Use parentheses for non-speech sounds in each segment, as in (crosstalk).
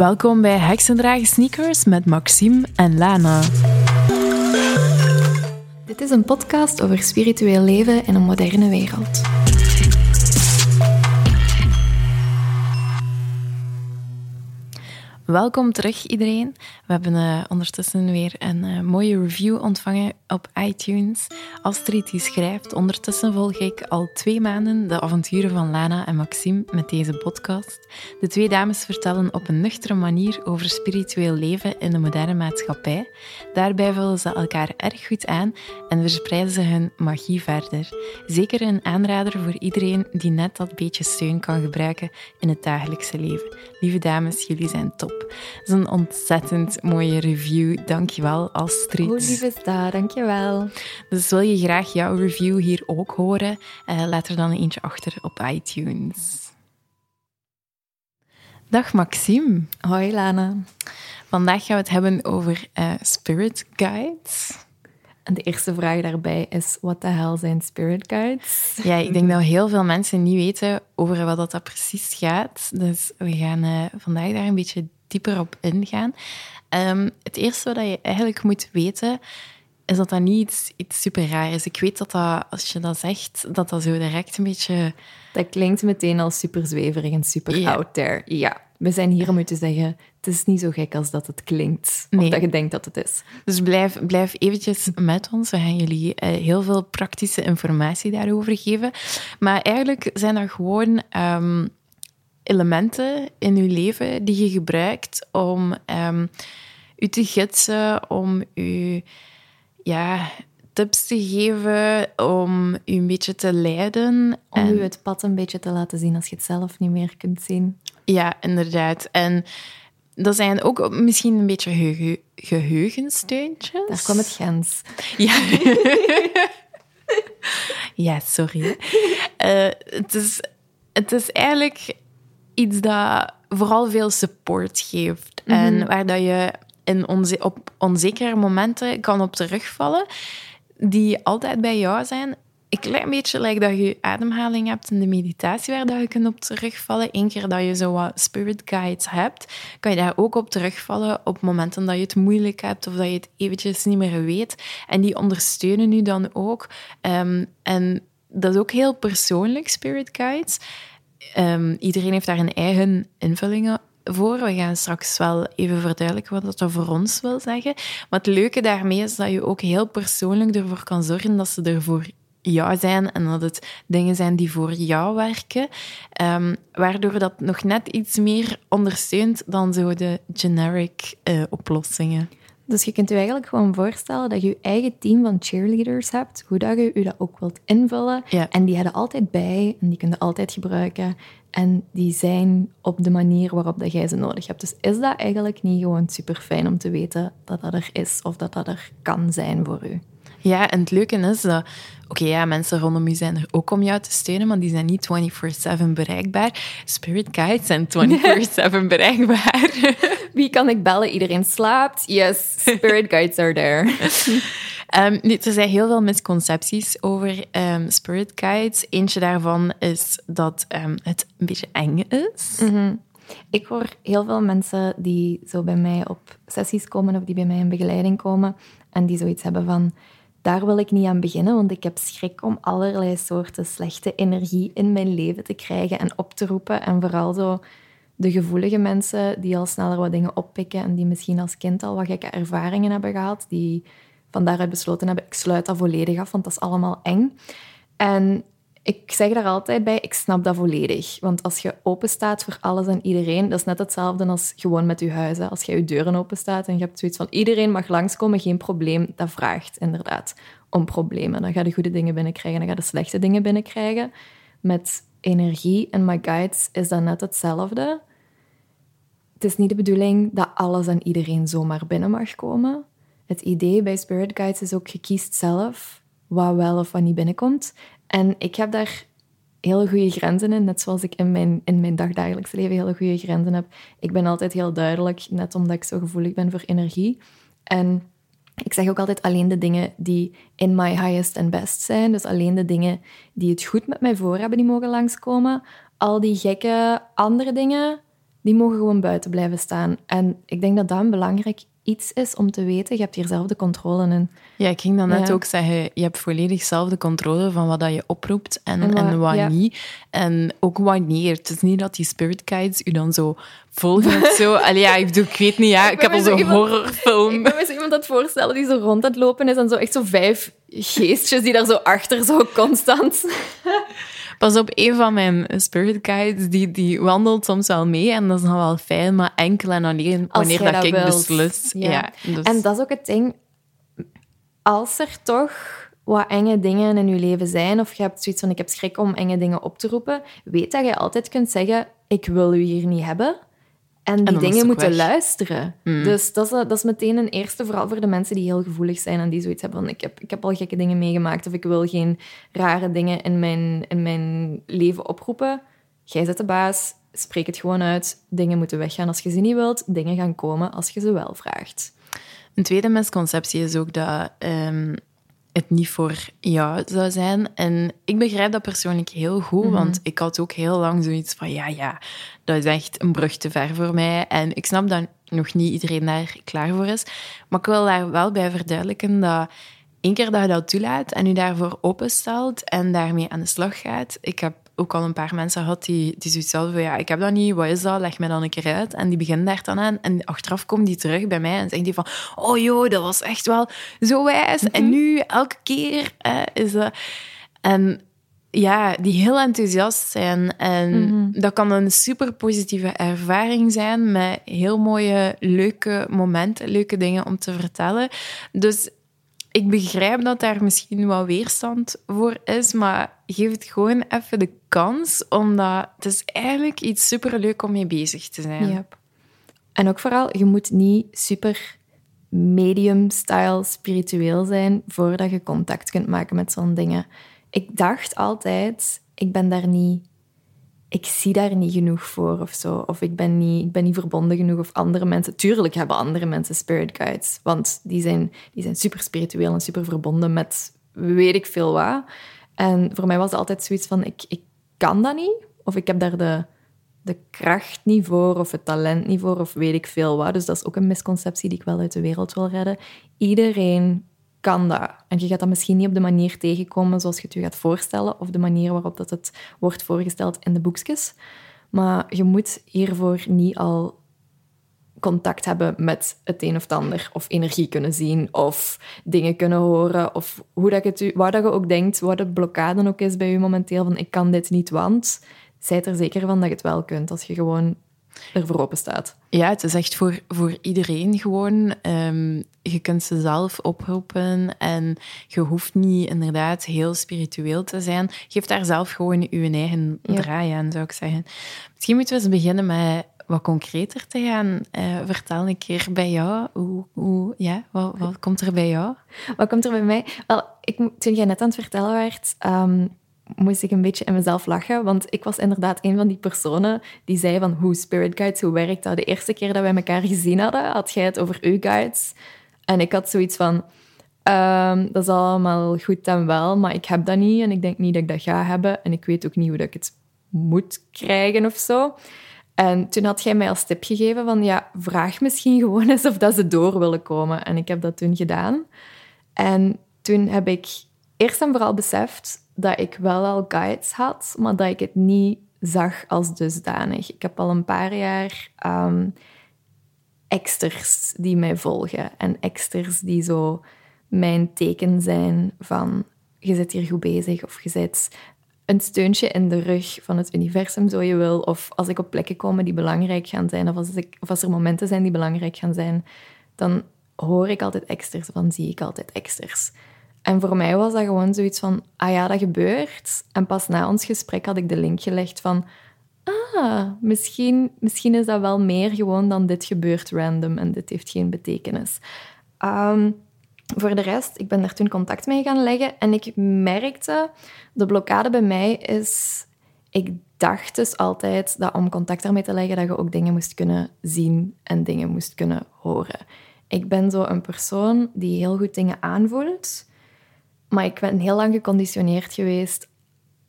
Welkom bij Heksendragen Sneakers met Maxime en Lana. Dit is een podcast over spiritueel leven in een moderne wereld. Welkom terug iedereen. We hebben uh, ondertussen weer een uh, mooie review ontvangen op iTunes. Astrid die schrijft, ondertussen volg ik al twee maanden de avonturen van Lana en Maxime met deze podcast. De twee dames vertellen op een nuchtere manier over spiritueel leven in de moderne maatschappij. Daarbij vullen ze elkaar erg goed aan en verspreiden ze hun magie verder. Zeker een aanrader voor iedereen die net dat beetje steun kan gebruiken in het dagelijkse leven. Lieve dames, jullie zijn top. Dat is een ontzettend mooie review. Dankjewel, Astrid. Hoe lief is dat? Dankjewel. Dus wil je graag jouw review hier ook horen? Uh, laat er dan eentje achter op iTunes. Dag Maxime. Hoi Lana. Vandaag gaan we het hebben over uh, spirit guides. En de eerste vraag daarbij is, wat de hel zijn spirit guides? Ja, ik denk dat heel veel mensen niet weten over wat dat precies gaat. Dus we gaan uh, vandaag daar een beetje dieper op ingaan. Um, het eerste wat je eigenlijk moet weten, is dat dat niet iets, iets super raar is. Ik weet dat, dat als je dat zegt, dat dat zo direct een beetje... Dat klinkt meteen als super zweverig en super out there. Ja, we zijn hier om u te zeggen, het is niet zo gek als dat het klinkt. Nee. Of dat je denkt dat het is. Dus blijf, blijf eventjes met ons. We gaan jullie uh, heel veel praktische informatie daarover geven. Maar eigenlijk zijn dat gewoon... Um, elementen in je leven die je gebruikt om um, u te gidsen, om u ja, tips te geven, om u een beetje te leiden. Om en... u het pad een beetje te laten zien als je het zelf niet meer kunt zien. Ja, inderdaad. En dat zijn ook misschien een beetje geheugen, geheugensteuntjes. Daar komt het grens. Ja. (laughs) ja, sorry. Uh, het, is, het is eigenlijk iets dat vooral veel support geeft. Mm -hmm. En waar dat je in onze, op onzekere momenten kan op terugvallen, die altijd bij jou zijn. Een klein beetje lijkt dat je ademhaling hebt in de meditatie waar dat je kunt op terugvallen. Eén keer dat je zo wat spirit guides hebt, kan je daar ook op terugvallen op momenten dat je het moeilijk hebt of dat je het eventjes niet meer weet. En die ondersteunen je dan ook. Um, en dat is ook heel persoonlijk, spirit guides. Um, iedereen heeft daar een eigen invulling voor. We gaan straks wel even verduidelijken wat dat voor ons wil zeggen. Maar het leuke daarmee is dat je ook heel persoonlijk ervoor kan zorgen dat ze er voor jou zijn en dat het dingen zijn die voor jou werken, um, waardoor dat nog net iets meer ondersteunt dan zo de generic uh, oplossingen. Dus je kunt je eigenlijk gewoon voorstellen dat je je eigen team van cheerleaders hebt, hoe dat je je dat ook wilt invullen. Ja. En die hebben altijd bij en die kun je altijd gebruiken. En die zijn op de manier waarop dat jij ze nodig hebt. Dus is dat eigenlijk niet gewoon super fijn om te weten dat dat er is of dat dat er kan zijn voor u? Ja, en het leuke is dat, oké, okay, ja, mensen rondom u zijn er ook om jou te steunen, maar die zijn niet 24-7 bereikbaar. Spirit guides zijn 24-7 (laughs) bereikbaar. (laughs) Wie kan ik bellen? Iedereen slaapt. Yes, spirit guides are there. Um, (laughs) nu, er zijn heel veel misconcepties over um, spirit guides. Eentje daarvan is dat um, het een beetje eng is. Mm -hmm. Ik hoor heel veel mensen die zo bij mij op sessies komen of die bij mij in begeleiding komen en die zoiets hebben van daar wil ik niet aan beginnen, want ik heb schrik om allerlei soorten slechte energie in mijn leven te krijgen en op te roepen. En vooral zo de gevoelige mensen die al sneller wat dingen oppikken en die misschien als kind al wat gekke ervaringen hebben gehad, die van daaruit besloten hebben, ik sluit dat volledig af, want dat is allemaal eng. En ik zeg daar altijd bij, ik snap dat volledig. Want als je open staat voor alles en iedereen, dat is net hetzelfde als gewoon met je huis. Als je je deuren open staat en je hebt zoiets van iedereen mag langskomen, geen probleem, dat vraagt inderdaad om problemen. Dan ga je de goede dingen binnenkrijgen, dan ga je de slechte dingen binnenkrijgen. Met energie en my guides is dat net hetzelfde. Het is niet de bedoeling dat alles en iedereen zomaar binnen mag komen. Het idee bij Spirit Guides is ook, je kiest zelf wat wel of wat niet binnenkomt. En ik heb daar hele goede grenzen in, net zoals ik in mijn, in mijn dagdagelijks leven hele goede grenzen heb. Ik ben altijd heel duidelijk, net omdat ik zo gevoelig ben voor energie. En ik zeg ook altijd alleen de dingen die in my highest and best zijn. Dus alleen de dingen die het goed met mij voor hebben, die mogen langskomen. Al die gekke andere dingen, die mogen gewoon buiten blijven staan. En ik denk dat dat een belangrijk iets is om te weten. Je hebt hier zelf de controle in. Ja, ik ging dan net Ja. ook zeggen, je hebt volledig zelf de controle van wat dat je oproept en, En en wat- wat, ja. niet. En ook wanneer. Het is niet dat die spirit guides u dan zo volgen of zo. (laughs) Allee, ja, ik, bedoel, ik weet niet, ja, Ik ik, ben heb al zo'n horrorfilm. Ik kan me zo iemand dat voorstellen die zo rond aan het lopen is en zo echt zo vijf geestjes die daar zo achter zo constant... (laughs) Pas op, een van mijn spirit guides, die, die wandelt soms wel mee en dat is dan wel fijn, maar enkel en alleen wanneer dat, dat ik wilt. beslis. Ja. Ja. dus- En dat is ook het ding. Als er toch wat enge dingen in je leven zijn, of je hebt zoiets van ik heb schrik om enge dingen op te roepen, weet dat je altijd kunt zeggen, ik wil u hier niet hebben. En die dingen moeten weg. luisteren. Dus dat is, dat is meteen een eerste, vooral voor de mensen die heel gevoelig zijn en die zoiets hebben van ik heb, ik heb al gekke dingen meegemaakt of ik wil geen rare dingen in mijn, in mijn leven oproepen. Jij zet de baas, spreek het gewoon uit. Dingen moeten weggaan als je ze niet wilt. Dingen gaan komen als je ze wel vraagt. Een tweede misconceptie is ook dat ehm, het niet voor jou zou zijn. En ik begrijp dat persoonlijk heel goed, Mhm. want ik had ook heel lang zoiets van, ja, ja, dat is echt een brug te ver voor mij. En ik snap dat nog niet iedereen daar klaar voor is. Maar ik wil daar wel bij verduidelijken dat één keer dat je dat toelaat en je daarvoor openstelt en daarmee aan de slag gaat. Ik heb ook al een paar mensen gehad die, die zoiets hadden van ja, ik heb dat niet, wat is dat? Leg mij dan een keer uit. En die beginnen daar dan aan. En achteraf komen die terug bij mij en zeggen die van oh joh, dat was echt wel zo wijs. En nu, elke keer eh, is dat... En ja, die heel enthousiast zijn. En dat kan een super positieve ervaring zijn met heel mooie, leuke momenten, leuke dingen om te vertellen. Dus ik begrijp dat daar misschien wat weerstand voor is, maar geef het gewoon even de kans, omdat het is eigenlijk iets superleuk om mee bezig te zijn. En ook vooral, je moet niet super medium-style spiritueel zijn voordat je contact kunt maken met zo'n dingen. Ik dacht altijd, ik ben daar niet... Ik zie daar niet genoeg voor of zo. Of ik ben niet, ik ben niet verbonden genoeg. Of andere mensen... Tuurlijk hebben andere mensen spirit guides. Want die zijn, die zijn super spiritueel en super verbonden met weet ik veel wat. En voor mij was het altijd zoiets van, ik, ik kan dat niet. Of ik heb daar de, de kracht niet voor, of het talent niet voor, of weet ik veel wat. Dus dat is ook een misconceptie die ik wel uit de wereld wil redden. Iedereen kan dat. En je gaat dat misschien niet op de manier tegenkomen zoals je het je gaat voorstellen, of de manier waarop dat het wordt voorgesteld in de boekjes. Maar je moet hiervoor niet al contact hebben met het een of het ander, of energie kunnen zien, of dingen kunnen horen, of hoe dat het, u- waar dat je ook denkt, wat de blokkade ook is bij je momenteel, van ik kan dit niet, want zijt er zeker van dat je het wel kunt, als je gewoon ervoor open staat. Ja, het is echt voor, voor iedereen gewoon. Ehm, je kunt ze zelf oproepen en je hoeft niet inderdaad heel spiritueel te zijn. Geef daar zelf gewoon je eigen Ja. draai aan, zou ik zeggen. Misschien moeten we eens beginnen met wat concreter te gaan. Eh, vertel een keer bij jou, hoe, hoe, ja, wat, wat komt er bij jou? Wat komt er bij mij? Wel, ik, toen jij net aan het vertellen werd, ehm, moest ik een beetje in mezelf lachen. Want ik was inderdaad een van die personen die zei van hoe spirit guides, hoe werkt dat? De eerste keer dat wij elkaar gezien hadden, had jij het over uw guides. En ik had zoiets van, ehm, dat is allemaal goed en wel, maar ik heb dat niet en ik denk niet dat ik dat ga hebben. En ik weet ook niet hoe dat ik het moet krijgen of zo. En toen had jij mij als tip gegeven van, ja, vraag misschien gewoon eens of dat ze door willen komen. En ik heb dat toen gedaan. En toen heb ik eerst en vooral beseft dat ik wel al guides had, maar dat ik het niet zag als dusdanig. Ik heb al een paar jaar ehm exters die mij volgen en exters die zo mijn teken zijn van je zit hier goed bezig of je zit een steuntje in de rug van het universum, zo je wil. Of als ik op plekken kom die belangrijk gaan zijn, of als, of als er momenten zijn die belangrijk gaan zijn, dan hoor ik altijd exters, dan zie ik altijd exters. En voor mij was dat gewoon zoiets van, ah ja, dat gebeurt. En pas na ons gesprek had ik de link gelegd van, ah, misschien, misschien is dat wel meer gewoon dan dit gebeurt random en dit heeft geen betekenis. Ehm, voor de rest, ik ben daar toen contact mee gaan leggen en ik merkte, de blokkade bij mij is, ik dacht dus altijd dat om contact daarmee te leggen, dat je ook dingen moest kunnen zien en dingen moest kunnen horen. Ik ben zo een persoon die heel goed dingen aanvoelt, maar ik ben heel lang geconditioneerd geweest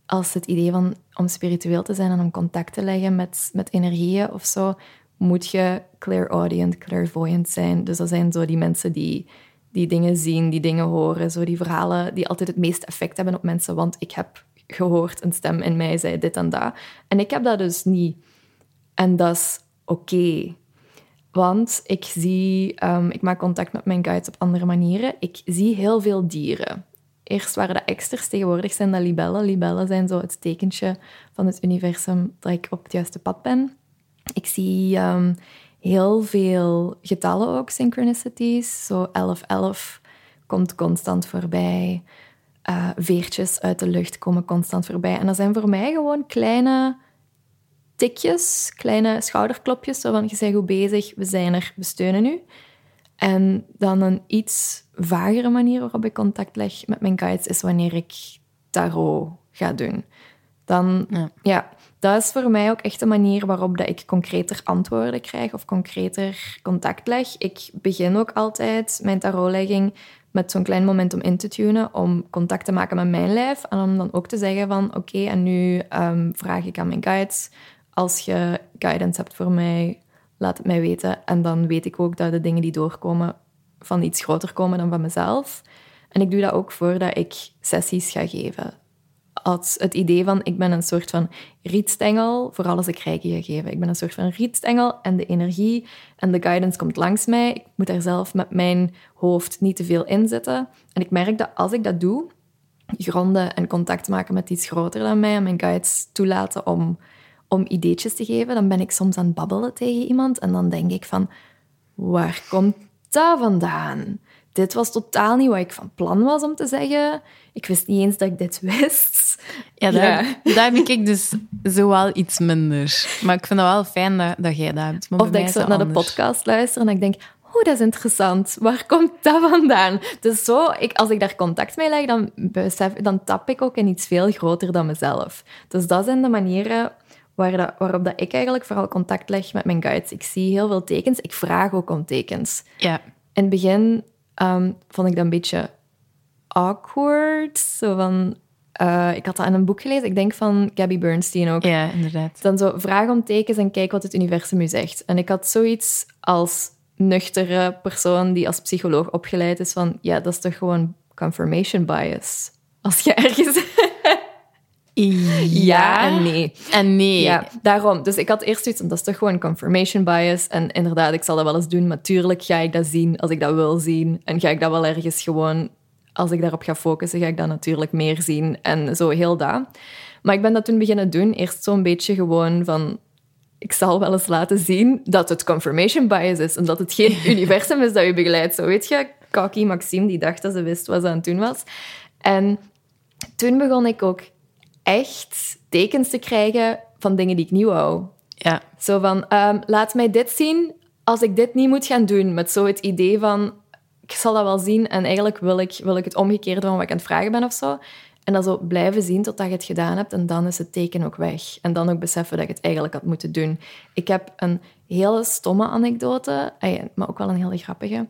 als het idee van om spiritueel te zijn en om contact te leggen met, met energieën of zo, moet je clairaudient, clairvoyant zijn. Dus dat zijn zo die mensen die, die dingen zien, die dingen horen, zo die verhalen die altijd het meeste effect hebben op mensen. Want ik heb gehoord, een stem in mij zei dit en dat. En ik heb dat dus niet. En dat is oké. Want ik zie, ehm, ik maak contact met mijn guides op andere manieren. Ik zie heel veel dieren. Eerst waren dat eksters, tegenwoordig zijn dat libellen. Libellen zijn zo het tekentje van het universum dat ik op het juiste pad ben. Ik zie ehm, heel veel getallen ook, synchronicities. Zo 1111 komt constant voorbij. Uh, veertjes uit de lucht komen constant voorbij. En dat zijn voor mij gewoon kleine tikjes, kleine schouderklopjes. Zo van, je bent goed bezig, we zijn er, we steunen u. En dan een iets vagere manier waarop ik contact leg met mijn guides is wanneer ik tarot ga doen. Dan, ja. ja. dat is voor mij ook echt een manier waarop dat ik concreter antwoorden krijg of concreter contact leg. Ik begin ook altijd mijn tarotlegging met zo'n klein moment om in te tunen, om contact te maken met mijn lijf en om dan ook te zeggen van oké, en nu ehm, vraag ik aan mijn guides, als je guidance hebt voor mij, laat het mij weten. En dan weet ik ook dat de dingen die doorkomen van iets groter komen dan van mezelf. En ik doe dat ook voordat ik sessies ga geven. Als het idee van, ik ben een soort van rietstengel voor alles ik reiki ga geven. Ik ben een soort van rietstengel en de energie en de guidance komt langs mij. Ik moet daar zelf met mijn hoofd niet te veel in zitten. En ik merk dat als ik dat doe, gronden en contact maken met iets groter dan mij en mijn guides toelaten om om ideetjes te geven, dan ben ik soms aan het babbelen tegen iemand en dan denk ik van, waar komt dat vandaan? Dit was totaal niet wat ik van plan was om te zeggen. Ik wist niet eens dat ik dit (laughs) wist. Ja, daar, daar heb ik dus zowel iets minder. Maar ik vind het wel fijn dat, dat jij dat hebt. of dat ik zo naar de podcast luister en ik denk, oh, dat is interessant. Waar komt dat vandaan? Dus zo, ik, als ik daar contact mee leg, dan, besef, dan tap ik ook in iets veel groter dan mezelf. Dus dat zijn de manieren waar dat, waarop dat ik eigenlijk vooral contact leg met mijn guides. Ik zie heel veel tekens. Ik vraag ook om tekens. Ja. In het begin um, vond ik dat een beetje awkward. Zo van... Uh, ik had dat in een boek gelezen, ik denk van Gabby Bernstein ook. Ja, inderdaad. Dan zo vraag om tekens en kijk wat het universum u zegt. En ik had zoiets als nuchtere persoon die als psycholoog opgeleid is van... Ja, dat is toch gewoon confirmation bias. Als je ergens ja, en nee. En nee. Ja, daarom. Dus ik had eerst zoiets, dat is toch gewoon confirmation bias. En inderdaad, ik zal dat wel eens doen. Maar tuurlijk ga ik dat zien als ik dat wil zien. En ga ik dat wel ergens gewoon, als ik daarop ga focussen, ga ik dat natuurlijk meer zien. En zo heel dat. Maar ik ben dat toen beginnen doen. Eerst zo'n beetje gewoon van, ik zal wel eens laten zien dat het confirmation bias is. En dat het geen (laughs) universum is dat je begeleidt. Zo weet je, Kaki Maxime, die dacht dat ze wist wat ze aan het doen was. En toen begon ik ook echt tekens te krijgen van dingen die ik niet wou. Ja. Zo van, ehm, laat mij dit zien als ik dit niet moet gaan doen. Met zo het idee van, ik zal dat wel zien en eigenlijk wil ik, wil ik het omgekeerde van wat ik aan het vragen ben of zo. En dan zo blijven zien totdat je het gedaan hebt en dan is het teken ook weg. En dan ook beseffen dat je het eigenlijk had moeten doen. Ik heb een hele stomme anekdote, maar ook wel een hele grappige.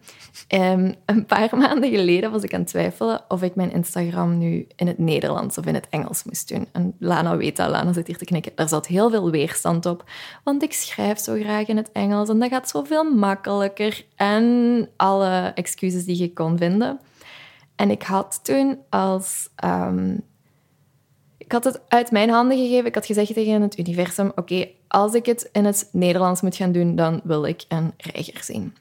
Um, een paar (laughs) maanden geleden was ik aan het twijfelen of ik mijn Instagram nu in het Nederlands of in het Engels moest doen. En Lana weet dat, Lana zit hier te knikken. Er zat heel veel weerstand op, want ik schrijf zo graag in het Engels en dat gaat zoveel makkelijker. En alle excuses die je kon vinden. En ik had toen als... Um, ik had het uit mijn handen gegeven. Ik had gezegd tegen het universum, oké, als ik het in het Nederlands moet gaan doen, dan wil ik een reiger zien.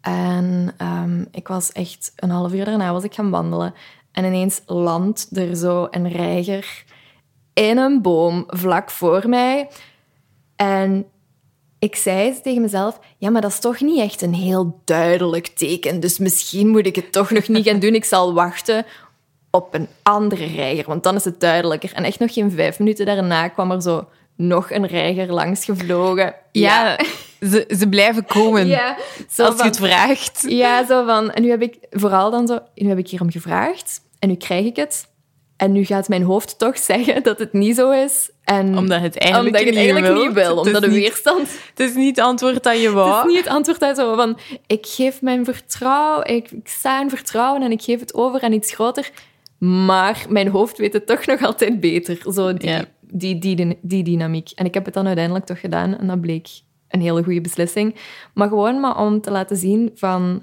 En um, ik was echt een half uur daarna was ik gaan wandelen. En ineens landt er zo een reiger in een boom vlak voor mij. En ik zei tegen mezelf, ja, maar dat is toch niet echt een heel duidelijk teken. Dus misschien moet ik het toch nog niet gaan doen. Ik zal wachten op een andere reiger, want dan is het duidelijker. En echt nog geen vijf minuten daarna kwam er zo nog een reiger langs gevlogen. Ja, Ze, ze blijven komen ja, als je het vraagt. Ja, zo van... En nu heb ik vooral dan zo... Nu heb ik hierom gevraagd en nu krijg ik het. En nu gaat mijn hoofd toch (laughs) zeggen dat het niet zo is. En omdat het eigenlijk, omdat het eigenlijk niet, wil. Omdat de weerstand... Het is niet het antwoord dat je wou. Het is niet het antwoord dat je van... Ik geef mijn vertrouwen... Ik, ik sta in vertrouwen en ik geef het over aan iets groter. Maar mijn hoofd weet het toch nog altijd beter. Zo die, Ja. Die, die, die, dynamiek. En ik heb het dan uiteindelijk toch gedaan. En dat bleek een hele goede beslissing. Maar gewoon maar om te laten zien van...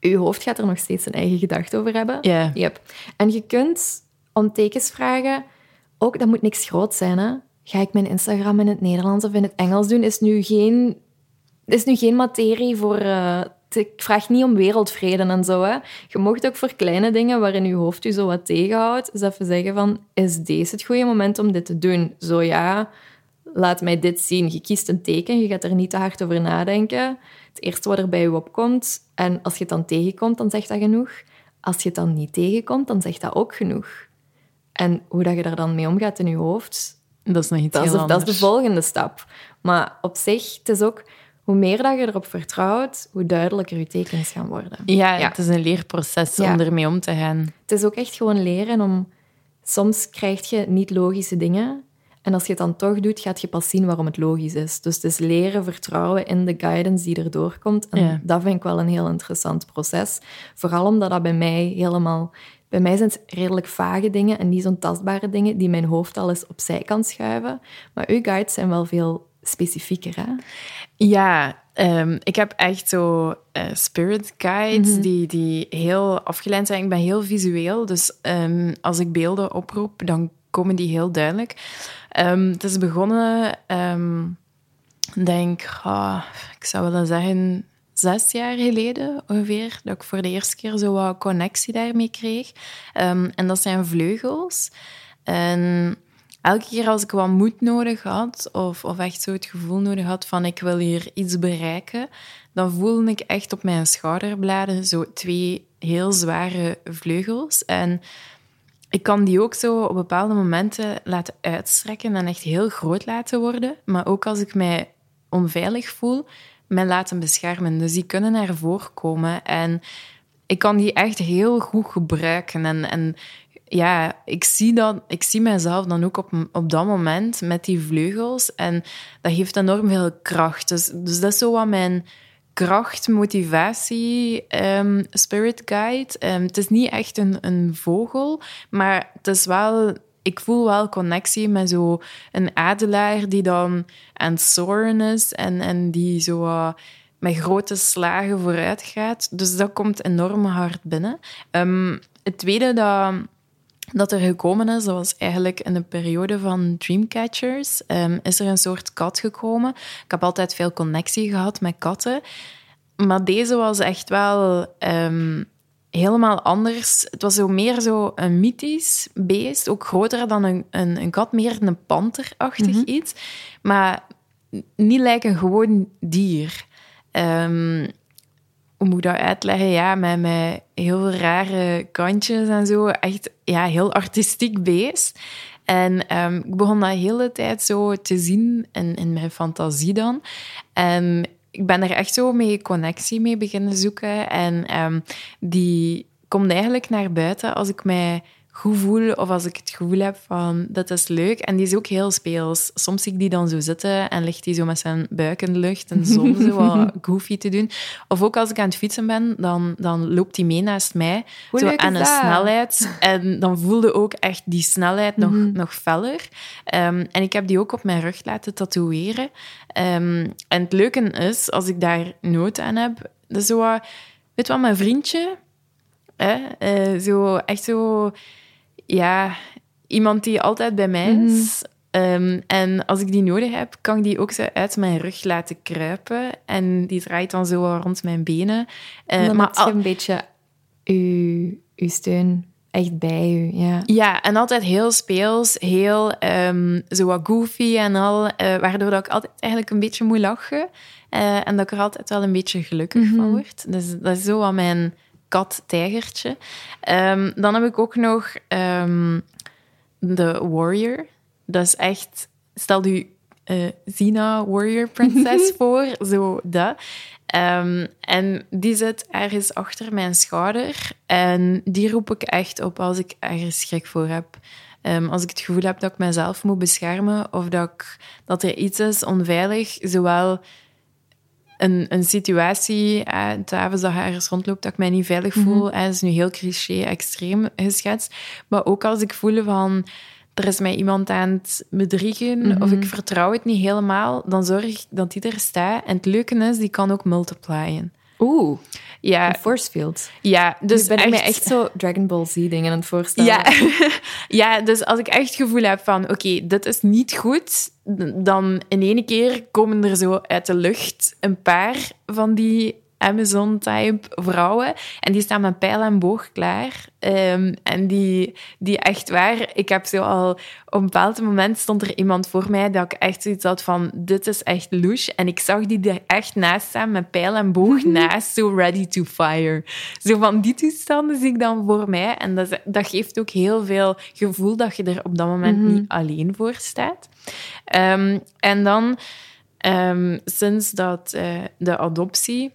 Je hoofd gaat er nog steeds een eigen gedachte over hebben. Ja. Yep. En je kunt om tekens vragen... Ook, dat moet niks groot zijn, hè. Ga ik mijn Instagram in het Nederlands of in het Engels doen? Is nu geen, is nu geen materie voor... eh, ik vraag niet om wereldvrede en zo. Hè. Je mocht ook voor kleine dingen waarin je hoofd je zo wat tegenhoudt, eens even zeggen van, is deze het goede moment om dit te doen? Zo ja, laat mij dit zien. Je kiest een teken, je gaat er niet te hard over nadenken. Het eerste wat er bij je opkomt. En als je het dan tegenkomt, dan zegt dat genoeg. Als je het dan niet tegenkomt, dan zegt dat ook genoeg. En hoe dat je daar dan mee omgaat in je hoofd, Dat is nog iets dat is, dat is de volgende stap. Maar op zich, het is ook... Hoe meer dat je erop vertrouwt, hoe duidelijker je tekens gaan worden. Ja, Ja. het is een leerproces Ja. om ermee om te gaan. Het is ook echt gewoon leren om... Soms krijg je niet logische dingen. En als je het dan toch doet, gaat je pas zien waarom het logisch is. Dus het is leren vertrouwen in de guidance die er doorkomt. En Ja. dat vind ik wel een heel interessant proces. Vooral omdat dat bij mij helemaal... Bij mij zijn het redelijk vage dingen en niet zo'n tastbare dingen die mijn hoofd al eens opzij kan schuiven. Maar uw guides zijn wel veel specifieker, hè? Ja, ehm, ik heb echt zo eh, spirit guides die, die heel afgeleid zijn. Ik ben heel visueel, dus ehm, als ik beelden oproep, dan komen die heel duidelijk. Ehm, het is begonnen, denk ik zou willen zeggen, zes jaar geleden ongeveer, dat ik voor de eerste keer zo wat connectie daarmee kreeg. En dat zijn vleugels. En elke keer als ik wat moed nodig had, of, of echt zo het gevoel nodig had van ik wil hier iets bereiken, dan voelde ik echt op mijn schouderbladen zo twee heel zware vleugels. En ik kan die ook zo op bepaalde momenten laten uitstrekken en echt heel groot laten worden. Maar ook als ik mij onveilig voel, mij laten beschermen. Dus die kunnen naar komen. En ik kan die echt heel goed gebruiken. En, en ja, ik zie, dat, ik zie mezelf dan ook op, op dat moment met die vleugels. En dat geeft enorm veel kracht. Dus, dus dat is zo wat mijn kracht, motivatie, ehm, spirit guide. Ehm, het is niet echt een, een vogel, maar het is wel... Ik voel wel connectie met zo een adelaar die dan aan het soaren is en, en die zo eh, met grote slagen vooruit gaat. Dus dat komt enorm hard binnen. Ehm, het tweede dat dat er gekomen is, dat was eigenlijk in de periode van Dreamcatchers, ehm, is er een soort kat gekomen. Ik heb altijd veel connectie gehad met katten. Maar deze was echt wel ehm, helemaal anders. Het was zo meer zo een mythisch beest, ook groter dan een, een, een kat, meer een panterachtig iets. Maar niet lijken een gewoon dier. Ehm, hoe moet ik dat uitleggen? Ja, met, met heel rare kantjes en zo. Echt ja, heel artistiek beest. En ehm, ik begon dat hele tijd zo te zien in, in mijn fantasie dan. En ik ben er echt zo mee connectie mee beginnen zoeken. En ehm, die komt eigenlijk naar buiten als ik mij goed voel of als ik het gevoel heb van dat is leuk. En die is ook heel speels. Soms zie ik die dan zo zitten en ligt hij zo met zijn buik in de lucht en soms zo wat (laughs) goofy te doen. Of ook als ik aan het fietsen ben, dan, dan loopt hij mee naast mij. Hoe zo aan een snelheid. En dan voelde ook echt die snelheid nog, nog feller. Ehm, en ik heb die ook op mijn rug laten tatoeëren. Ehm, en het leuke is, als ik daar nood aan heb, dat is zo wat... Weet wat, mijn vriendje... Hè? eh, zo, echt zo... Ja, iemand die altijd bij mij is. Ehm, en als ik die nodig heb, kan ik die ook zo uit mijn rug laten kruipen. En die draait dan zo rond mijn benen. En dan maar al- een beetje uw, uw steun echt bij u. Ja. Ja, en altijd heel speels, heel ehm, zo wat goofy en al, eh, waardoor dat ik altijd eigenlijk een beetje moet lachen. eh, en dat ik er altijd wel een beetje gelukkig van word. Dus dat is zo wat mijn kat-tijgertje. Ehm, dan heb ik ook nog ehm, de Warrior. Dat is echt... Stel u eh Zina Warrior (laughs) Princess voor, zo dat. Ehm, en die zit ergens achter mijn schouder. En die roep ik echt op als ik ergens schrik voor heb. Als ik het gevoel heb dat ik mezelf moet beschermen of dat, ik, dat er iets is onveilig, zowel een, een situatie, uh, avonds dat je ergens rondloopt, dat ik mij niet veilig voel. Mm Dat is nu heel cliché, extreem geschetst. Maar ook als ik voel van er is mij iemand aan het bedriegen of ik mhm. vertrouw het niet helemaal, dan zorg ik dat die er staat. En het leuke is, die kan ook multiplyen. Oeh. Ja. Force field. Ja, dus ben ik me echt zo Dragon Ball Z dingen aan het voorstellen. Ja, (laughs) ja dus als ik echt het gevoel heb van, oké, dit is niet goed, dan in één keer komen er zo uit de lucht een paar van die Amazon-type vrouwen. En die staan met pijl en boog klaar. Ehm, en die, die echt waar... Ik heb zo al... Op een bepaald moment stond er iemand voor mij dat ik echt zoiets had van... Dit is echt louche. En ik zag die er echt naast staan met pijl en boog mhm. naast. Zo ready to fire. Zo van die toestanden zie ik dan voor mij. En dat, dat geeft ook heel veel gevoel dat je er op dat moment mhm. niet alleen voor staat. Ehm, en dan... Um, sinds dat uh, de adoptie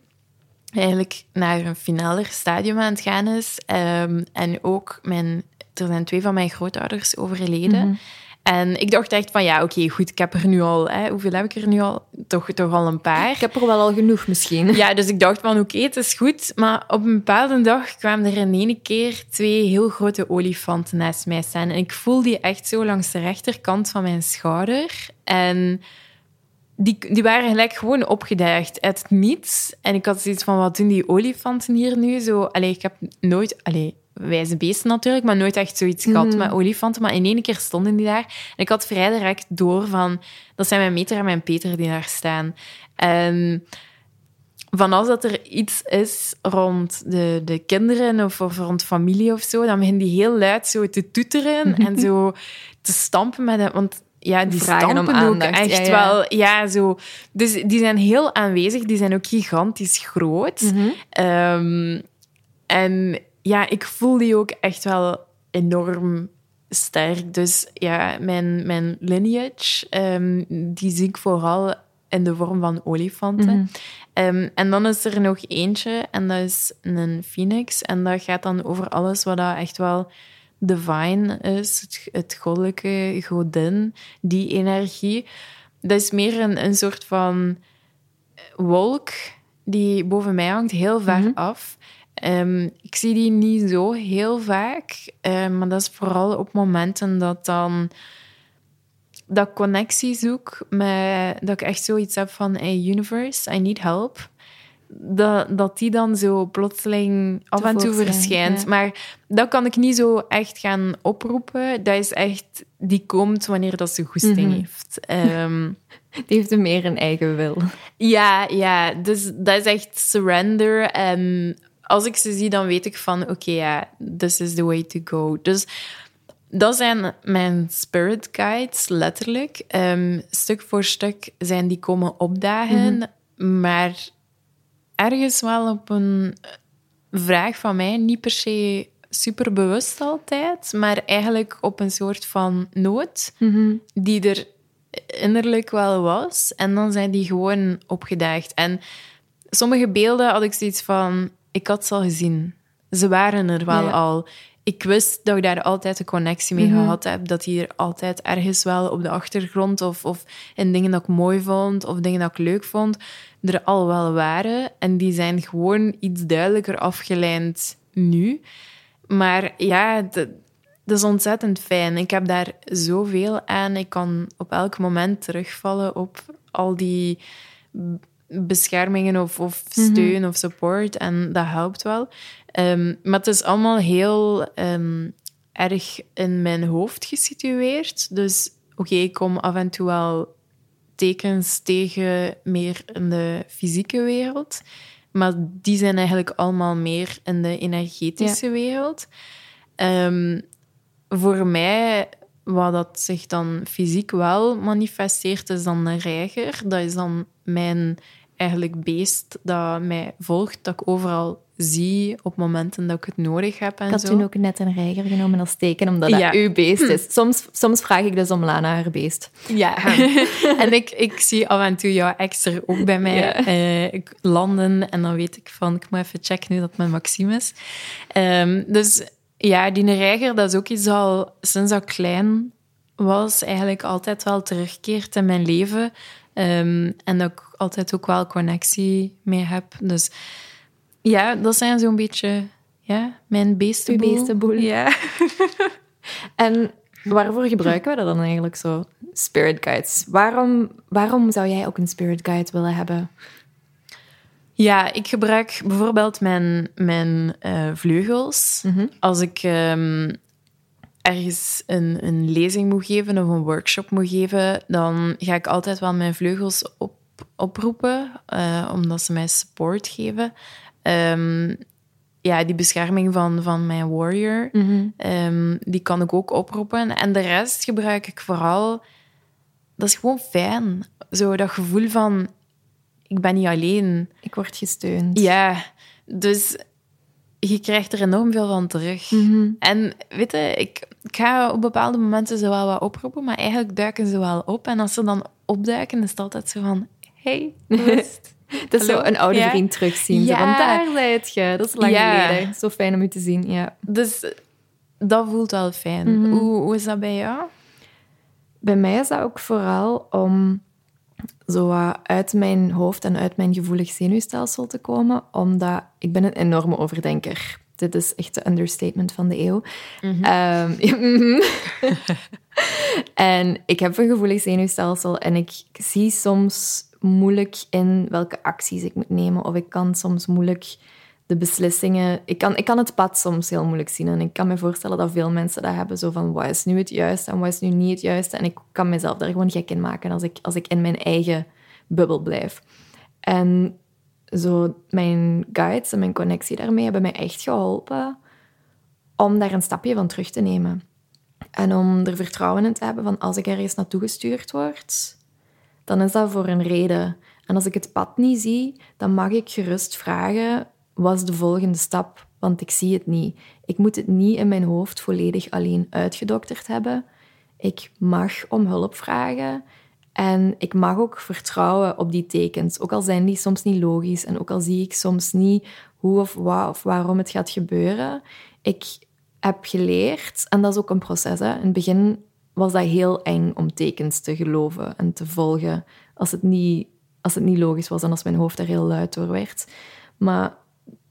eigenlijk naar een finaler stadium aan het gaan is. Ehm, en ook, mijn, er zijn twee van mijn grootouders overleden. Mhm. En ik dacht echt van, ja, oké, goed, ik heb er nu al... Hè, hoeveel heb ik er nu al? Toch, toch al een paar. Ik heb er wel al genoeg misschien. Ja, dus ik dacht van, oké, het is goed. Maar op een bepaalde dag kwamen er in één keer twee heel grote olifanten naast mij staan. En ik voelde die echt zo langs de rechterkant van mijn schouder. En die, die waren gelijk gewoon opgedaagd uit het niets. En ik had zoiets van, wat doen die olifanten hier nu? Zo, allee, ik heb nooit... Allee, wijze beesten natuurlijk, maar nooit echt zoiets gehad mhm. met olifanten. Maar in één keer stonden die daar. En ik had vrij direct door van... Dat zijn mijn meter en mijn peter die daar staan. En van als dat er iets is rond de, de kinderen of, of rond familie of zo, dan beginnen die heel luid zo te toeteren (laughs) en zo te stampen met... Want ja, die vragen ook echt wel. Ja, zo. Dus die zijn heel aanwezig. Die zijn ook gigantisch groot. Mhm. Ehm, en ja, ik voel die ook echt wel enorm sterk. Dus ja, mijn, mijn lineage, um, die zie ik vooral in de vorm van olifanten. Mhm. Ehm, en dan is er nog eentje, en dat is een phoenix. En dat gaat dan over alles wat dat echt wel divine is, het, het goddelijke, godin, die energie. Dat is meer een, een soort van wolk die boven mij hangt, heel ver mhm. af. Ehm, ik zie die niet zo heel vaak, um, maar dat is vooral op momenten dat dan dat ik connectie zoek, met, dat ik echt zoiets heb van hey universe, I need help dat, dat die dan zo plotseling af en toe verschijnt. Maar dat kan ik niet zo echt gaan oproepen. Dat is echt, die komt wanneer dat ze goesting mhm. heeft. Ehm, (laughs) die heeft meer een eigen wil. Ja, ja. Dus dat is echt surrender. En als ik ze zie, dan weet ik van, oké, ja, this is the way to go. Dus dat zijn mijn spirit guides, letterlijk. Um, stuk voor stuk zijn die komen opdagen. Mhm. Maar ergens wel op een vraag van mij, niet per se super bewust altijd, maar eigenlijk op een soort van nood mhm. die er innerlijk wel was. En dan zijn die gewoon opgedaagd. En sommige beelden had ik zoiets van, ik had ze al gezien. Ze waren er wel al. Ik wist dat ik daar altijd een connectie mee mhm. gehad heb. Dat die er altijd ergens wel op de achtergrond of, of in dingen dat ik mooi vond of dingen dat ik leuk vond er al wel waren. En die zijn gewoon iets duidelijker afgeleid nu. Maar ja, dat, is ontzettend fijn. Ik heb daar zoveel aan. Ik kan op elk moment terugvallen op al die beschermingen of, of mhm. steun of support. En dat helpt wel. Um, maar het is allemaal heel ehm, erg in mijn hoofd gesitueerd. Dus oké, ik kom af en toe wel tekens tegen meer in de fysieke wereld. Maar die zijn eigenlijk allemaal meer in de energetische wereld. Um, voor mij, wat dat zich dan fysiek wel manifesteert, is dan een reiger. Dat is dan mijn eigenlijk beest dat mij volgt, dat ik overal zie op momenten dat ik het nodig heb. En ik had zo. toen ook net een reiger genomen als teken, omdat dat uw beest is. Soms, soms vraag ik dus om Lana haar beest. Ja, (laughs) en ik, ik zie af en toe jouw ex er ook bij mij uh, landen. En dan weet ik van, ik moet even checken nu dat mijn Maxime is. Um, dus ja, die reiger, dat is ook iets al sinds dat ik klein was, eigenlijk altijd wel terugkeert in mijn leven Ehm, en dat ik altijd ook wel connectie mee heb. Dus ja, dat zijn zo'n beetje ja, mijn beestenboel. Uw beestenboel. Ja. (laughs) En waarvoor gebruiken we dat dan eigenlijk zo? Spirit guides. Waarom, waarom zou jij ook een spirit guide willen hebben? Ja, ik gebruik bijvoorbeeld mijn, mijn eh, vleugels. Als ik ehm, ergens een, een lezing moet geven of een workshop moet geven, dan ga ik altijd wel mijn vleugels op, oproepen, eh, omdat ze mij support geven. Ehm, ja, die bescherming van, van mijn warrior, ehm, die kan ik ook oproepen. En de rest gebruik ik vooral... Dat is gewoon fijn. Zo dat gevoel van, ik ben niet alleen. Ik word gesteund. Ja, dus je krijgt er enorm veel van terug. En weet je, ik, ik ga op bepaalde momenten zo wel wat oproepen, maar eigenlijk duiken ze wel op. En als ze dan opduiken, is het altijd zo van... Hey, hoe is het? (laughs) (laughs) Het is zo een oude Ja. vriend terugzien. Zo Ja. van, daar zijt je. Dat is lang Ja. geleden. Zo fijn om u te zien, ja. Dus dat voelt wel fijn. hoe, hoe is dat bij jou? Bij mij is dat ook vooral om zo uit mijn hoofd en uit mijn gevoelig zenuwstelsel te komen, omdat ik ben een enorme overdenker. Dit is echt de understatement van de eeuw. Ehm, (laughs) ja, mhm. (laughs) en ik heb een gevoelig zenuwstelsel en ik zie soms moeilijk in welke acties ik moet nemen. Of ik kan soms moeilijk de beslissingen... Ik kan, ik kan het pad soms heel moeilijk zien. En ik kan me voorstellen dat veel mensen dat hebben. Zo van, wat is nu het juiste en wat is nu niet het juiste? En ik kan mezelf daar gewoon gek in maken als ik, als ik in mijn eigen bubbel blijf. En zo mijn guides en mijn connectie daarmee hebben mij echt geholpen om daar een stapje van terug te nemen. En om er vertrouwen in te hebben van als ik ergens naartoe gestuurd word, dan is dat voor een reden. En als ik het pad niet zie, dan mag ik gerust vragen, wat is de volgende stap? Want ik zie het niet. Ik moet het niet in mijn hoofd volledig alleen uitgedokterd hebben. Ik mag om hulp vragen en ik mag ook vertrouwen op die tekens. Ook al zijn die soms niet logisch en ook al zie ik soms niet hoe of of waarom het gaat gebeuren. Ik heb geleerd, en dat is ook een proces. Hè. In het begin was dat heel eng om tekens te geloven en te volgen als het niet, als het niet logisch was en als mijn hoofd er heel luid door werd. Maar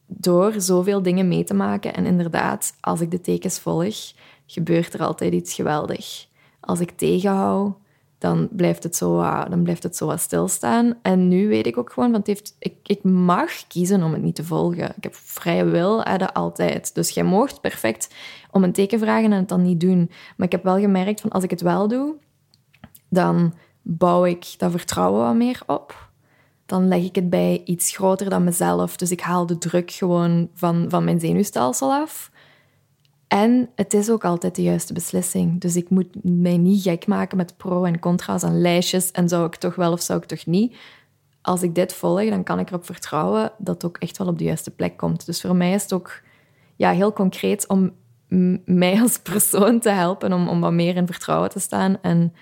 door zoveel dingen mee te maken en inderdaad, als ik de tekens volg, gebeurt er altijd iets geweldig. Als ik tegenhoud, dan blijft het zo, dan blijft het zo wat stilstaan. En nu weet ik ook gewoon, want heeft, ik, ik mag kiezen om het niet te volgen. Ik heb vrije wil, hè, altijd. Dus jij moogt perfect om een teken vragen en het dan niet doen. Maar ik heb wel gemerkt, van als ik het wel doe, dan bouw ik dat vertrouwen wat meer op. Dan leg ik het bij iets groter dan mezelf. Dus ik haal de druk gewoon van, van mijn zenuwstelsel af. En het is ook altijd de juiste beslissing. Dus ik moet mij niet gek maken met pro en contra's en lijstjes. En zou ik toch wel of zou ik toch niet? Als ik dit volg, dan kan ik erop vertrouwen dat het ook echt wel op de juiste plek komt. Dus voor mij is het ook ja, heel concreet om mij als persoon te helpen om, om wat meer in vertrouwen te staan en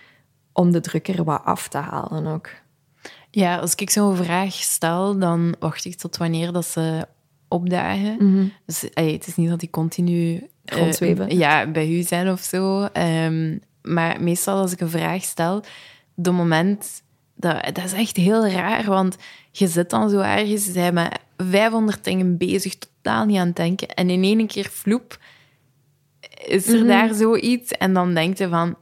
om de druk er wat af te halen ook. Ja, als ik zo'n vraag stel, dan wacht ik tot wanneer dat ze opdagen. Dus ey, het is niet dat die continu eh, Rondzweven. ja, bij u zijn of zo. Ehm, maar meestal als ik een vraag stel, de moment... Dat, dat is echt heel raar, want je zit dan zo ergens, je bent met 500 dingen bezig, totaal niet aan het denken. En in één keer, vloep, is er daar zoiets. En dan denk je van,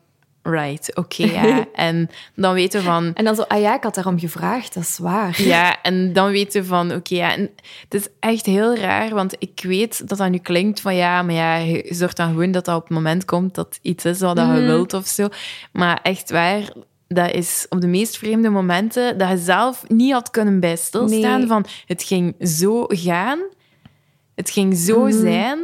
right, oké, (laughs) ja. En dan weten van... En dan zo, ah ja, ik had daarom gevraagd, dat is waar. (laughs) Ja, en dan weten van, oké, ja, en het is echt heel raar, want ik weet dat dat nu klinkt van, ja, maar ja, je zorgt dan gewoon dat dat op het moment komt dat iets is wat je wilt of zo. Maar echt waar, dat is op de meest vreemde momenten dat je zelf niet had kunnen bij stilstaan Nee. van, het ging zo gaan, het ging zo zijn,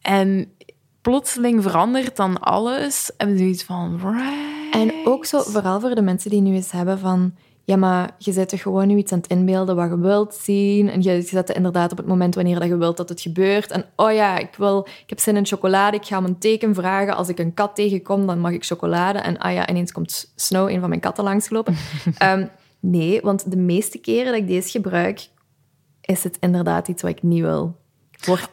en plotseling verandert dan alles, en zoiets van, right. En ook zo, vooral voor de mensen die nu eens hebben van... Ja, maar je zet er gewoon nu iets aan het inbeelden wat je wilt zien. En je, je zet het inderdaad op het moment wanneer dat je wilt dat het gebeurt. En oh ja, ik, wil, ik heb zin in chocolade. Ik ga een teken vragen. Als ik een kat tegenkom, dan mag ik chocolade. En ah ja, ineens komt Snow, een van mijn katten, langsgelopen. (laughs) Ehm, nee, want de meeste keren dat ik deze gebruik, is het inderdaad iets wat ik niet wil.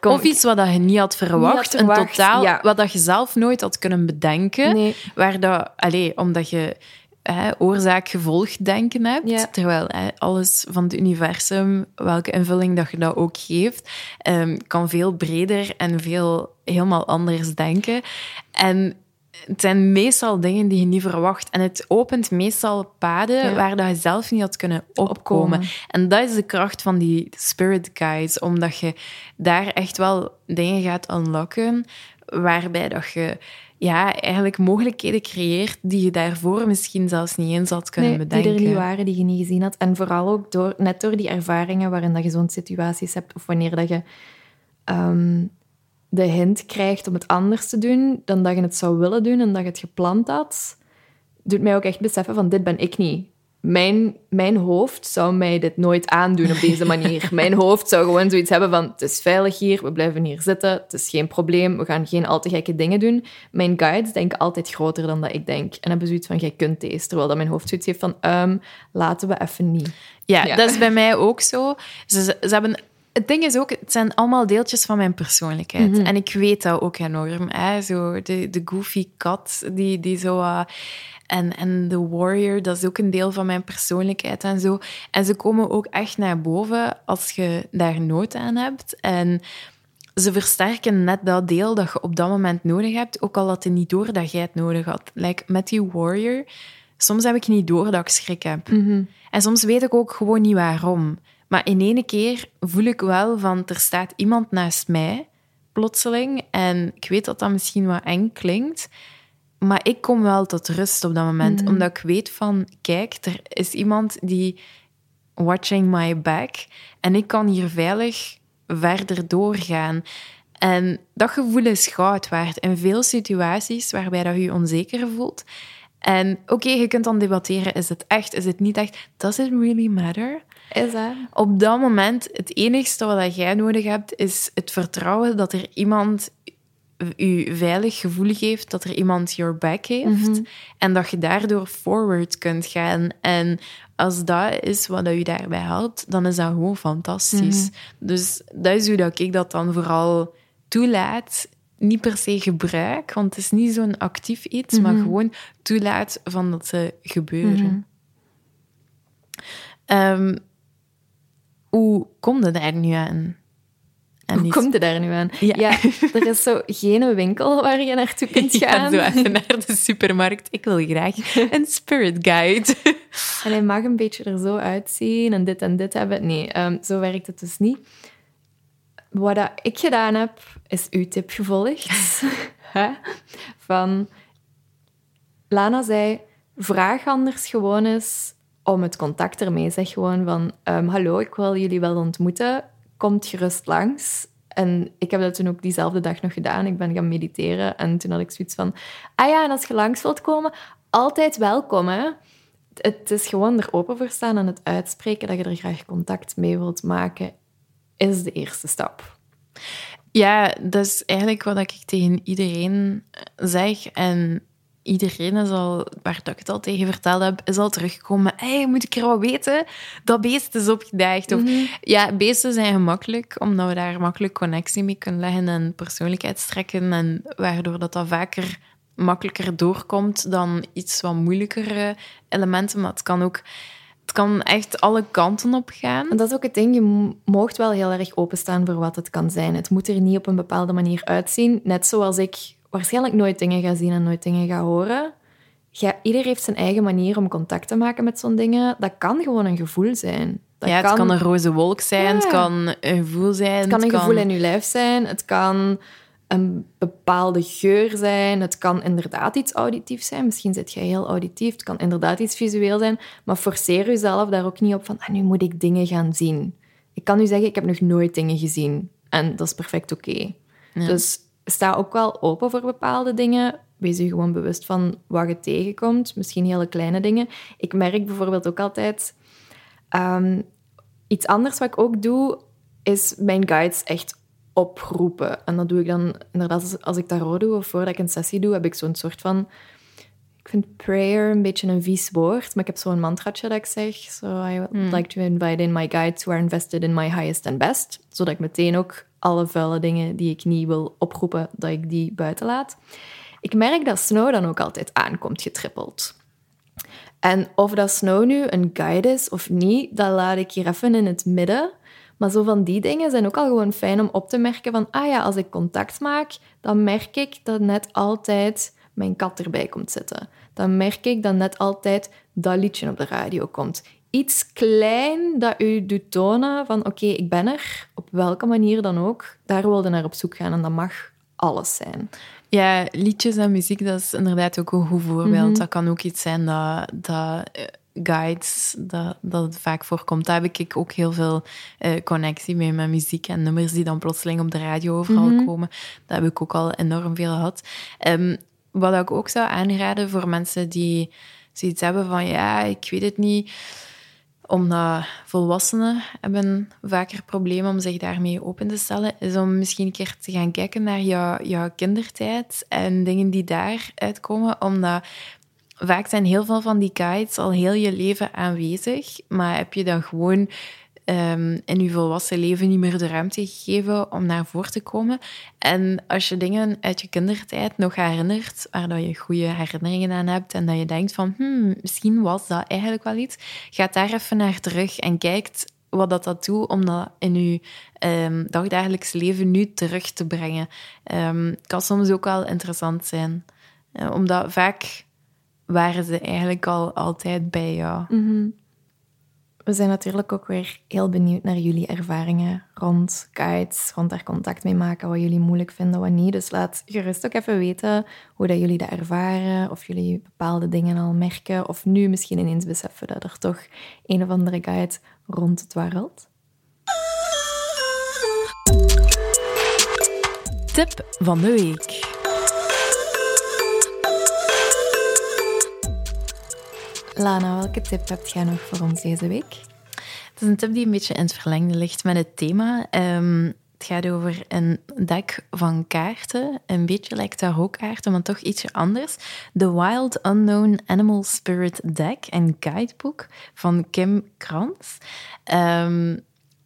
Of iets wat dat je niet had verwacht, Niet had verwacht, een totaal, ja. wat dat je zelf nooit had kunnen bedenken. Nee. Waar dat, allee, omdat je oorzaak-gevolg-denken hebt. Terwijl alles van het universum, welke invulling dat je dat ook geeft, um, kan veel breder en veel helemaal anders denken. En het zijn meestal dingen die je niet verwacht. En het opent meestal paden waar dat je zelf niet had kunnen opkomen. En dat is de kracht van die spirit guides, omdat je daar echt wel dingen gaat unlocken waarbij dat je ja, eigenlijk mogelijkheden creëert die je daarvoor misschien zelfs niet eens had kunnen nee, bedenken. Die er niet waren, die je niet gezien had. En vooral ook door, net door die ervaringen waarin dat je zo'n situaties hebt, of wanneer dat je ehm, de hint krijgt om het anders te doen dan dat je het zou willen doen en dat je het gepland had, doet mij ook echt beseffen van dit ben ik niet. Mijn, mijn hoofd zou mij dit nooit aandoen op deze manier. (laughs) mijn hoofd zou gewoon zoiets hebben van het is veilig hier, we blijven hier zitten, het is geen probleem, we gaan geen al te gekke dingen doen. Mijn guides denken altijd groter dan dat ik denk en hebben zoiets van jij kunt deze, terwijl dat mijn hoofd zoiets heeft van um, laten we even niet. Ja, ja, dat is bij mij ook zo. Ze, ze hebben het ding is ook, het zijn allemaal deeltjes van mijn persoonlijkheid. Mhm. En ik weet dat ook enorm. Hè? Zo de, de goofy kat, die, die zo... Uh, en, en de warrior, dat is ook een deel van mijn persoonlijkheid en zo. En ze komen ook echt naar boven als je daar nood aan hebt. En ze versterken net dat deel dat je op dat moment nodig hebt, ook al had je niet door dat jij het nodig had. Like met die warrior, soms heb ik niet door dat ik schrik heb. Mhm. En soms weet ik ook gewoon niet waarom. Maar in ene keer voel ik wel van er staat iemand naast mij, plotseling. En ik weet dat dat misschien wat eng klinkt. Maar ik kom wel tot rust op dat moment. Mhm. Omdat ik weet van, kijk, er is iemand die watching my back. En ik kan hier veilig verder doorgaan. En dat gevoel is goud waard in veel situaties waarbij dat je je onzeker voelt. En oké, je kunt dan debatteren, is het echt, is het niet echt? Does it really matter? Is dat? Op dat moment, het enigste wat jij nodig hebt, is het vertrouwen dat er iemand je veilig gevoel geeft, dat er iemand your back heeft. Mhm. En dat je daardoor forward kunt gaan. En als dat is wat je daarbij haalt, dan is dat gewoon fantastisch. Mhm. Dus dat is hoe dat ik dat dan vooral toelaat. Niet per se gebruik, want het is niet zo'n actief iets, maar mhm. gewoon toelaat van dat ze gebeuren. Um, hoe kom je daar nu aan? En Hoe komt je daar nu aan? Ja. er is zo geen winkel waar je naartoe kunt (laughs) gaan. Ja, zo even naar de supermarkt. Ik wil graag (laughs) een spirit guide. En hij mag een beetje er zo uitzien en dit en dit hebben. Nee, ehm, zo werkt het dus niet. Wat ik gedaan heb, is uw tip gevolgd. (laughs) Van, Lana zei, vraag anders gewoon eens om het contact ermee. Zeg gewoon van, um, hallo, ik wil jullie wel ontmoeten. Komt gerust langs. En ik heb dat toen ook diezelfde dag nog gedaan. Ik ben gaan mediteren en toen had ik zoiets van, ah ja, en als je langs wilt komen, altijd welkom, hè. Het is gewoon er open voor staan en het uitspreken dat je er graag contact mee wilt maken, is de eerste stap. Ja, dat is eigenlijk wat ik tegen iedereen zeg. En iedereen is al, waar ik het al tegen verteld heb, is al teruggekomen. Hey, moet ik er wat weten? Dat beest is opgedaagd. Of, mhm. Ja, beesten zijn gemakkelijk, omdat we daar makkelijk connectie mee kunnen leggen en persoonlijkheidstrekken. En waardoor dat, dat vaker makkelijker doorkomt dan iets wat moeilijkere elementen. Maar het kan ook... Het kan echt alle kanten op gaan. En dat is ook het ding, je moogt wel heel erg openstaan voor wat het kan zijn. Het moet er niet op een bepaalde manier uitzien. Net zoals ik waarschijnlijk nooit dingen ga zien en nooit dingen ga horen. Ja, ieder heeft zijn eigen manier om contact te maken met zo'n dingen. Dat kan gewoon een gevoel zijn. Dat ja, het kan, een roze wolk zijn, het kan een gevoel zijn. Het kan een gevoel in je lijf zijn, het kan een bepaalde geur zijn, het kan inderdaad iets auditief zijn. Misschien zit je heel auditief, het kan inderdaad iets visueel zijn, maar forceer jezelf daar ook niet op van, ah, nu moet ik dingen gaan zien. Ik kan u zeggen, ik heb nog nooit dingen gezien en dat is perfect oké. Dus sta ook wel open voor bepaalde dingen. Wees je gewoon bewust van wat je tegenkomt. Misschien hele kleine dingen. Ik merk bijvoorbeeld ook altijd... Um, iets anders wat ik ook doe, is mijn guides echt oproepen. En dat doe ik dan inderdaad als ik tarot doe of voordat ik een sessie doe, heb ik zo'n soort van... Ik vind prayer een beetje een vies woord, maar ik heb zo'n mantraatje dat ik zeg. So I would hmm. like to invite in my guides who are invested in my highest and best. Zodat ik meteen ook alle vuile dingen die ik niet wil oproepen, dat ik die buiten laat. Ik merk dat Snow dan ook altijd aankomt getrippeld. En of dat Snow nu een guide is of niet, dat laat ik hier even in het midden. Maar zo van die dingen zijn ook al gewoon fijn om op te merken van, ah ja, als ik contact maak, dan merk ik dat net altijd mijn kat erbij komt zitten. Dan merk ik dat net altijd dat liedje op de radio komt. Iets klein dat u doet tonen van, oké, ik ben er, op welke manier dan ook. Daar wilde naar op zoek gaan en dat mag alles zijn. Ja, liedjes en muziek, dat is inderdaad ook een goed voorbeeld. Mhm. Dat kan ook iets zijn dat, dat eh, guides, dat, dat het vaak voorkomt. Daar heb ik ook heel veel eh, connectie mee met muziek en nummers die dan plotseling op de radio overal Mhm. komen. Dat heb ik ook al enorm veel gehad. Ehm, wat ik ook zou aanraden voor mensen die zoiets hebben van, ja, ik weet het niet omdat volwassenen hebben vaker problemen om zich daarmee open te stellen, is om misschien een keer te gaan kijken naar jouw, jouw kindertijd en dingen die daaruit komen. Omdat vaak zijn heel veel van die guides al heel je leven aanwezig, maar heb je dan gewoon ehm, in je volwassen leven niet meer de ruimte gegeven om naar voren te komen. En als je dingen uit je kindertijd nog herinnert, waar je goede herinneringen aan hebt en dat je denkt van, hmm, misschien was dat eigenlijk wel iets, ga daar even naar terug en kijkt wat dat, dat doet om dat in je ehm, dagdagelijks leven nu terug te brengen. Ehm, kan soms ook wel interessant zijn. Eh, omdat vaak waren ze eigenlijk al altijd bij jou. We zijn natuurlijk ook weer heel benieuwd naar jullie ervaringen rond guides, rond daar contact mee maken, wat jullie moeilijk vinden, wat niet. Dus laat gerust ook even weten hoe dat jullie dat ervaren, of jullie bepaalde dingen al merken, of nu misschien ineens beseffen dat er toch een of andere guide rond het dwarrelt. Tip van de week. Lana, welke tip heb jij nog voor ons deze week? Het is een tip die een beetje in het verlengde ligt met het thema. Ehm, het gaat over een deck van kaarten. Een beetje lijkt tarotkaarten, maar toch ietsje anders. The Wild Unknown Animal Spirit Deck en Guidebook van Kim Krans. Ehm,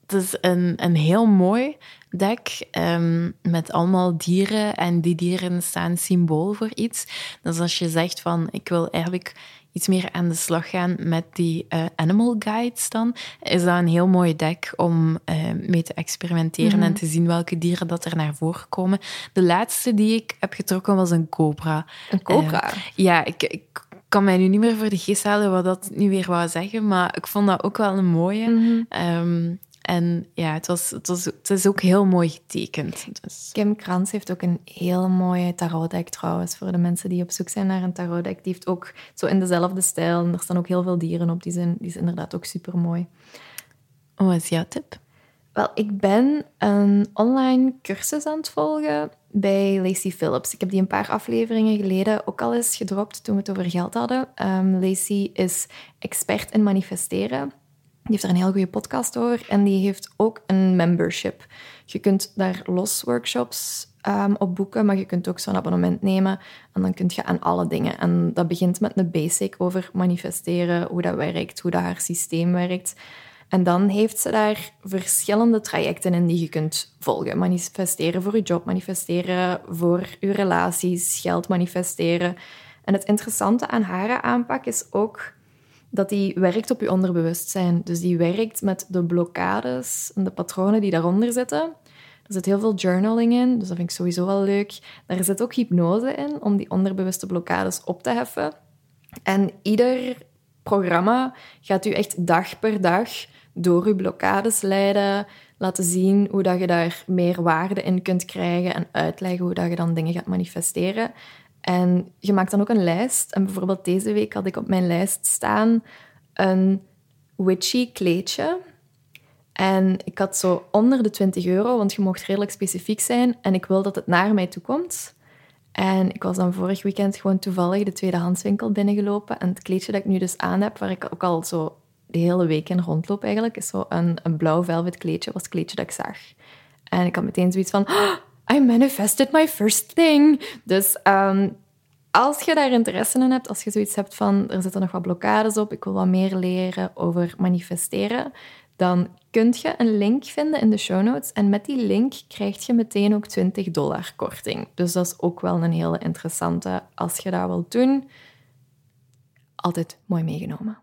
het is een, een heel mooi deck ehm, met allemaal dieren. En die dieren staan symbool voor iets. Dus als je zegt van, ik wil eigenlijk iets meer aan de slag gaan met die eh, animal guides dan, is dat een heel mooi deck om eh, mee te experimenteren en te zien welke dieren dat er naar voren komen. De laatste die ik heb getrokken was een cobra. Een cobra? Eh, ja, ik, ik kan mij nu niet meer voor de geest halen wat dat nu weer wou zeggen, maar ik vond dat ook wel een mooie. Ehm, en ja, het, was, het, was, het is ook heel mooi getekend. Dus. Kim Krans heeft ook een heel mooie tarotdeck trouwens, voor de mensen die op zoek zijn naar een tarotdeck. Die heeft ook zo in dezelfde stijl, en er staan ook heel veel dieren op, die zijn, die is inderdaad ook super mooi. Wat is jouw tip? Wel, ik ben een online cursus aan het volgen bij Lacey Phillips. Ik heb die een paar afleveringen geleden ook al eens gedropt toen we het over geld hadden. Um, Lacey is expert in manifesteren. Die heeft er een heel goede podcast over en die heeft ook een membership. Je kunt daar los workshops um, op boeken, maar je kunt ook zo'n abonnement nemen en dan kun je aan alle dingen. En dat begint met een basic over manifesteren, hoe dat werkt, hoe dat haar systeem werkt. En dan heeft ze daar verschillende trajecten in die je kunt volgen. Manifesteren voor je job, manifesteren voor je relaties, geld manifesteren. En het interessante aan haar aanpak is ook dat die werkt op je onderbewustzijn. Dus die werkt met de blokkades en de patronen die daaronder zitten. Er zit heel veel journaling in, dus dat vind ik sowieso wel leuk. Daar zit ook hypnose in, om die onderbewuste blokkades op te heffen. En ieder programma gaat u echt dag per dag door uw blokkades leiden, laten zien hoe dat je daar meer waarde in kunt krijgen en uitleggen hoe dat je dan dingen gaat manifesteren. En je maakt dan ook een lijst. En bijvoorbeeld deze week had ik op mijn lijst staan een witchy kleedje. En ik had zo onder de 20 euro, want je mocht redelijk specifiek zijn. En ik wil dat het naar mij toe komt. En ik was dan vorig weekend gewoon toevallig de tweedehandswinkel binnengelopen. En het kleedje dat ik nu dus aan heb, waar ik ook al zo de hele week in rondloop eigenlijk, is zo een, blauw velvet kleedje, was het kleedje dat ik zag. En ik had meteen zoiets van, "Oh, I manifested my first thing. Dus ehm, als je daar interesse in hebt, als je zoiets hebt van, er zitten nog wat blokkades op, ik wil wat meer leren over manifesteren, dan kun je een link vinden in de show notes. En met die link krijg je meteen ook 20 dollar korting. Dus dat is ook wel een hele interessante als je dat wilt doen. altijd mooi meegenomen.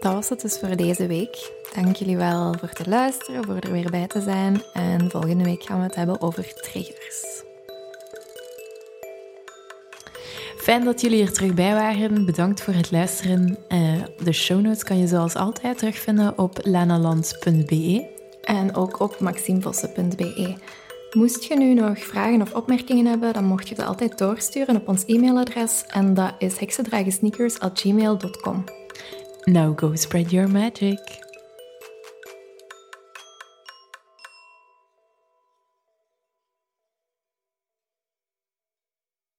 Dat was het dus voor deze week. Dank jullie wel voor te luisteren, voor er weer bij te zijn. En volgende week gaan we het hebben over triggers. Fijn dat jullie er terug bij waren. Bedankt voor het luisteren. Uh, de show notes kan je zoals altijd terugvinden op lanaland.be. En ook op maximevossen.be. Moest je nu nog vragen of opmerkingen hebben, dan mocht je ze altijd doorsturen op ons e-mailadres. En dat is heksendragensneakers.gmail.com. Now go spread your magic.